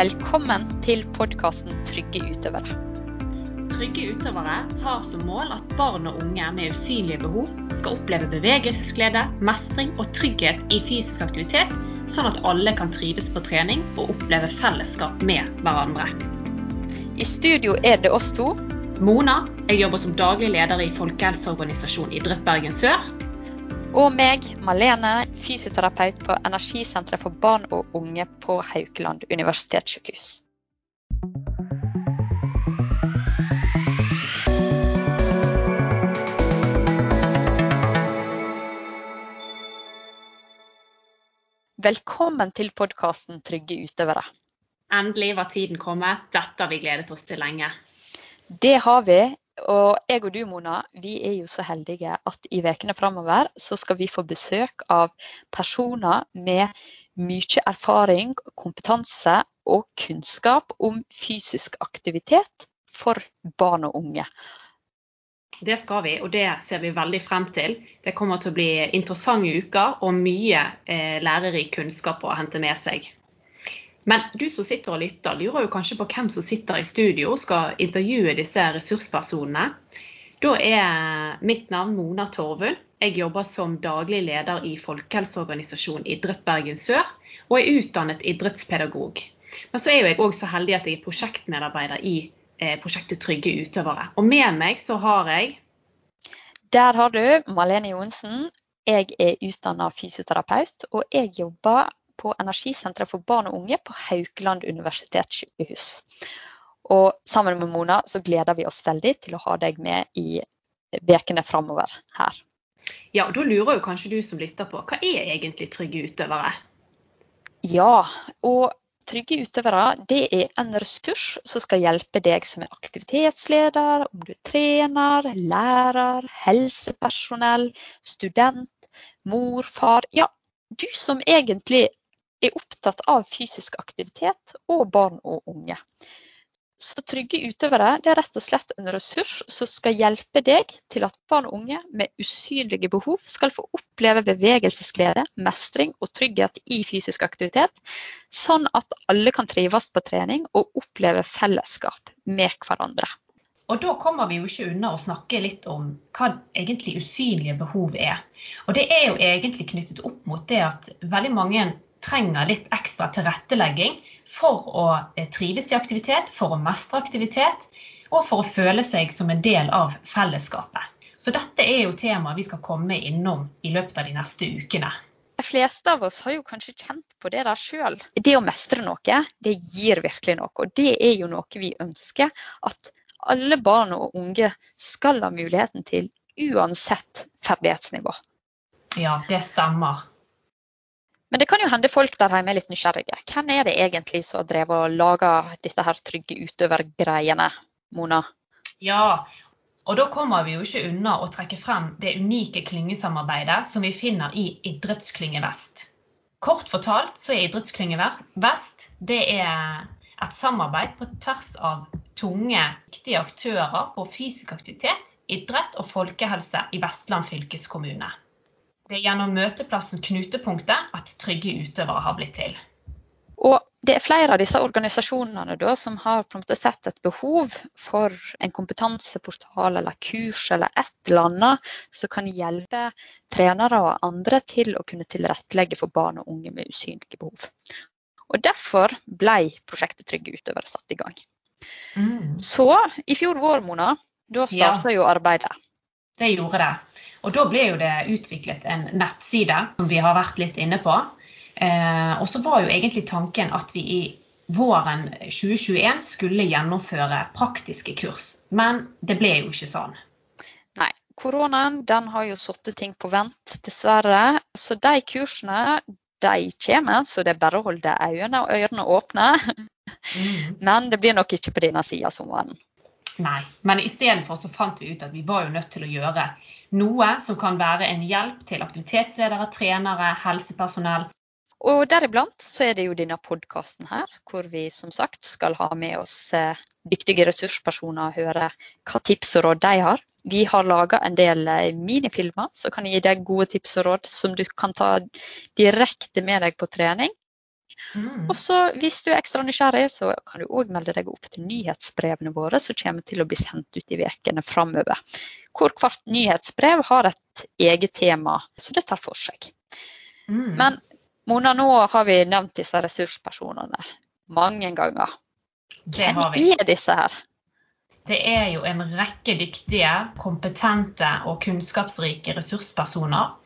Velkommen til podkasten Trygge utøvere. Trygge utøvere har som mål at barn og unge med usynlige behov skal oppleve bevegelsesglede, mestring og trygghet i fysisk aktivitet, sånn at alle kan trives på trening og oppleve fellesskap med hverandre. I studio er det oss to. Mona, jeg jobber som daglig leder i folkehelseorganisasjonen Idrett Bergen Sør. Og meg, Malene, fysioterapeut på Energisenteret for barn og unge på Haukeland universitetssykehus. Velkommen til podkasten Trygge utøvere. Endelig var tiden kommet. Dette har vi gledet oss til lenge. Det har vi, og jeg og du, Mona, vi er jo så heldige at i ukene framover så skal vi få besøk av personer med mye erfaring, kompetanse og kunnskap om fysisk aktivitet for barn og unge. Det skal vi, og det ser vi veldig frem til. Det kommer til å bli interessante uker og mye eh, lærerik kunnskap å hente med seg. Men du som sitter og lytter, lurer jo kanskje på hvem som sitter i studio og skal intervjue disse ressurspersonene. Da er mitt navn Mona Torvund. Jeg jobber som daglig leder i folkehelseorganisasjonen Idrett Bergen Sør, og er utdannet idrettspedagog. Men så er jeg òg så heldig at jeg er prosjektmedarbeider i eh, prosjektet Trygge utøvere. Og med meg så har jeg Der har du Malene Johnsen. Jeg er utdanna fysioterapeut, og jeg jobber på Energisenteret for barn og unge på Haukeland universitetssykehus. Og sammen med Mona så gleder vi oss veldig til å ha deg med i ukene framover her. Ja, og Da lurer jo kanskje du som lytter på, hva er egentlig trygge utøvere? Ja, og trygge utøvere det er en ressurs som skal hjelpe deg som er aktivitetsleder, om du er trener, lærer, helsepersonell, student, mor, far. Ja, du som egentlig er opptatt av fysisk aktivitet og barn og unge. Så Trygge utøvere det er rett og slett en ressurs som skal hjelpe deg til at barn og unge med usynlige behov skal få oppleve bevegelsesglede, mestring og trygghet i fysisk aktivitet, sånn at alle kan trives på trening og oppleve fellesskap med hverandre. Og da kommer vi jo ikke unna å snakke litt om hva egentlig usynlige behov er. Og det er jo egentlig knyttet opp mot det at veldig mange trenger litt ekstra tilrettelegging for å eh, trives i aktivitet, for å mestre aktivitet og for å føle seg som en del av fellesskapet. Så dette er jo temaet vi skal komme innom i løpet av de neste ukene. De fleste av oss har jo kanskje kjent på det der sjøl. Det å mestre noe, det gir virkelig noe. Og det er jo noe vi ønsker at alle barn og unge skal ha muligheten til uansett ferdighetsnivå. Ja, det stemmer. Men det kan jo hende folk der hjemme er litt nysgjerrige. Hvem er det egentlig som har drevet og laga dette her trygge utøvergreiene, Mona? Ja, og da kommer vi jo ikke unna å trekke frem det unike klyngesamarbeidet som vi finner i Idrettsklynge Vest. Kort fortalt så er Idrettsklynge Vest det er et samarbeid på tvers av tunge, viktige aktører på fysisk aktivitet, idrett og folkehelse i Vestland fylkeskommune. Det er gjennom møteplassen Knutepunktet at trygge utøvere har blitt til. Og det er flere av disse organisasjonene da, som har sett et behov for en kompetanseportal eller kurs eller et eller annet som kan hjelpe trenere og andre til å kunne tilrettelegge for barn og unge med usynlige behov. Og Derfor ble prosjektet Trygge utøvere satt i gang. Mm. Så i fjor vår, Mona, da starta ja. jo arbeidet. Det gjorde det. Og da ble jo det utviklet en nettside som vi har vært litt inne på. Eh, og så var jo egentlig tanken at vi i våren 2021 skulle gjennomføre praktiske kurs. Men det ble jo ikke sånn. Nei. Koronaen den har jo satt ting på vent, dessverre. Så de kursene de kommer, så det er bare å holde øynene og ørene åpne. Mm. Men det blir nok ikke på denne sida sommeren. Nei, men istedenfor så fant vi ut at vi var jo nødt til å gjøre noe som kan være en hjelp til aktivitetsledere, trenere, helsepersonell. Og deriblant så er det jo denne podkasten her, hvor vi som sagt skal ha med oss eh, dyktige ressurspersoner og høre hva tips og råd de har. Vi har laga en del eh, minifilmer som kan gi deg gode tips og råd som du kan ta direkte med deg på trening. Mm. Og så hvis du er ekstra nysgjerrig, så kan du òg melde deg opp til nyhetsbrevene våre som kommer til å bli sendt ut i ukene framover. Hvor hvert nyhetsbrev har et eget tema så det tar for seg. Mm. Men Mona, nå har vi nevnt disse ressurspersonene mange ganger. Hvem er disse her? Det er jo en rekke dyktige, kompetente og kunnskapsrike ressurspersoner.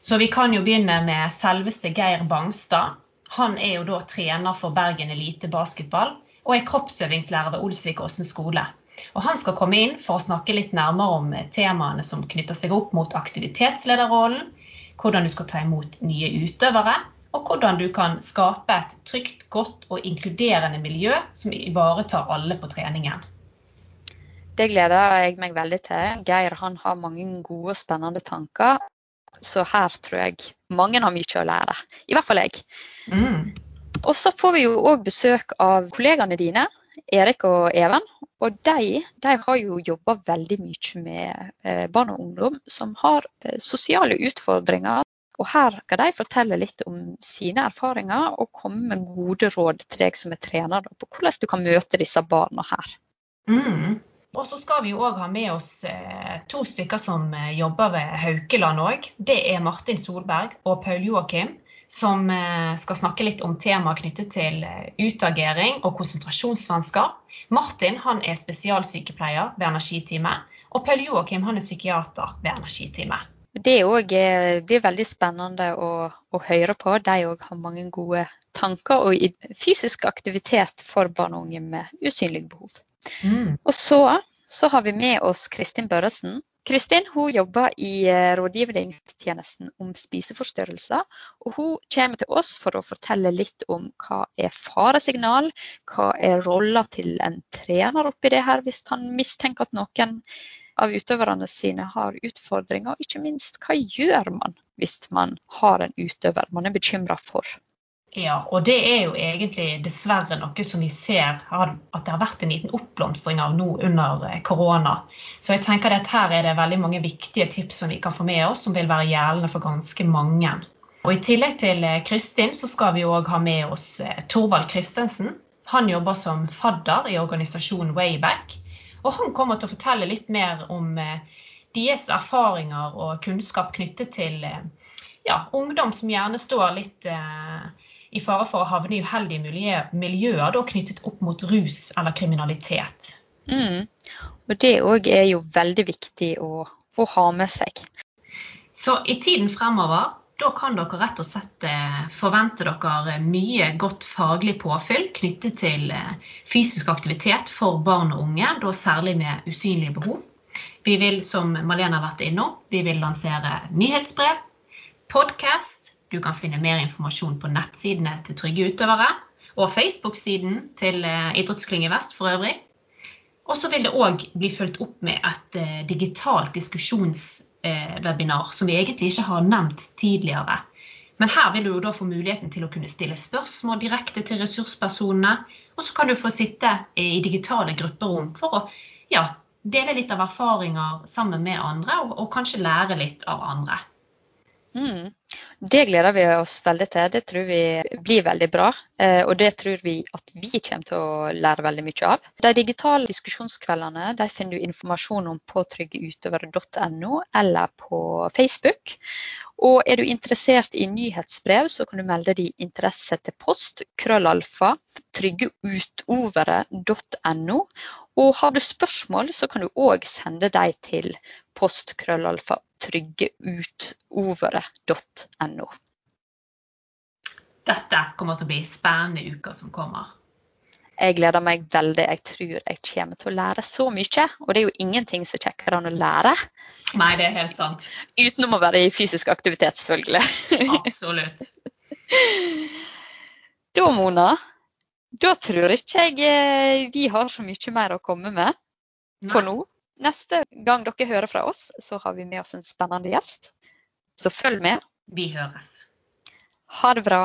Så vi kan jo begynne med selveste Geir Bangstad. Han er jo da trener for Bergen Elite basketball og er kroppsøvingslærer ved Olsvik-Åsen skole. Og han skal komme inn for å snakke litt nærmere om temaene som knytter seg opp mot aktivitetslederrollen, hvordan du skal ta imot nye utøvere, og hvordan du kan skape et trygt, godt og inkluderende miljø som ivaretar alle på treningen. Det gleder jeg meg veldig til. Geir har mange gode og spennende tanker. Så her tror jeg mange har mye å lære. I hvert fall jeg. Mm. Og så får vi jo òg besøk av kollegaene dine, Erik og Even. Og de, de har jo jobba veldig mye med eh, barn og ungdom som har eh, sosiale utfordringer. Og her skal de fortelle litt om sine erfaringer og komme med gode råd til deg som er trener på hvordan du kan møte disse barna her. Mm. Og så skal vi jo òg ha med oss eh, to stykker som eh, jobber ved Haukeland òg. Det er Martin Solberg og Paul Joakim, som eh, skal snakke litt om temaer knyttet til utagering og konsentrasjonsvansker. Martin han er spesialsykepleier ved Energiteamet, og Paul Joakim han er psykiater ved Energiteamet. Det òg blir veldig spennende å, å høre på. De òg har mange gode tanker og fysisk aktivitet for barn og unge med usynlige behov. Mm. Og så, så, har vi med oss Kristin Børresen. Kristin hun jobber i eh, rådgivningstjenesten om spiseforstyrrelser. og Hun kommer til oss for å fortelle litt om hva er faresignal, hva er rolla til en trener oppi det her hvis han mistenker at noen av utøverne sine har utfordringer. Og ikke minst, hva gjør man hvis man har en utøver man er bekymra for? Ja, og det er jo egentlig dessverre noe som vi ser at det har vært en liten oppblomstring av nå under eh, korona. Så jeg tenker at her er det veldig mange viktige tips som vi kan få med oss, som vil være gjeldende for ganske mange. Og I tillegg til eh, Kristin så skal vi òg ha med oss eh, Torvald Christensen. Han jobber som fadder i organisasjonen Wayback. Og han kommer til å fortelle litt mer om deres erfaringer og kunnskap knyttet til ja, ungdom som gjerne står litt eh, i fare for å havne i uheldige miljøer, miljøer da, knyttet opp mot rus eller kriminalitet. Mm. Og det òg er jo veldig viktig å, å, ha med seg. Så i tiden fremover da kan dere rett og slett eh, forvente dere mye godt faglig påfyll knyttet til eh, fysisk aktivitet for barn og unge, da særlig med usynlige behov. Vi vil, som Malene har vært innom, vi vil lansere nyhetsbrev, podkast du kan finne mer informasjon på nettsidene til Trygge utøvere og Facebook-siden til eh, Idrettsklynge Vest for øvrig. Og så vil det òg bli fulgt opp med et eh, digitalt diskusjonswebinar som vi egentlig ikke har nevnt tidligere. Men her vil du da få muligheten til å kunne stille spørsmål direkte til ressurspersonene. Og så kan du få sitte i digitale grupperom for å ja, dele litt av erfaringer sammen med andre, og, og kanskje lære litt av andre. Mm. Det gleder vi oss veldig til. Det tror vi blir veldig bra. Eh, og det tror vi at vi kommer til å lære veldig mye av. De digitale diskusjonskveldene de finner du informasjon om på tryggeutøvere.no eller på Facebook. Og er du interessert i nyhetsbrev, så kan du melde din interesse til post krøllalfa tryggeutovere.no. Og har du spørsmål, så kan du òg sende dem til postkrøllalfa tryggeutovere.no. Dette kommer til å bli spennende uker som kommer. Jeg gleder meg veldig. Jeg tror jeg kommer til å lære så mye. Og det er jo ingenting som kjekkere enn å lære. Nei, det er helt sant. Utenom å være i fysisk aktivitet, selvfølgelig. Absolutt. da, Mona, da tror ikke jeg eh, vi har så mye mer å komme med for nå. Neste gang dere hører fra oss, så har vi med oss en spennende gjest. Så følg med. Vi høres. Ha det bra.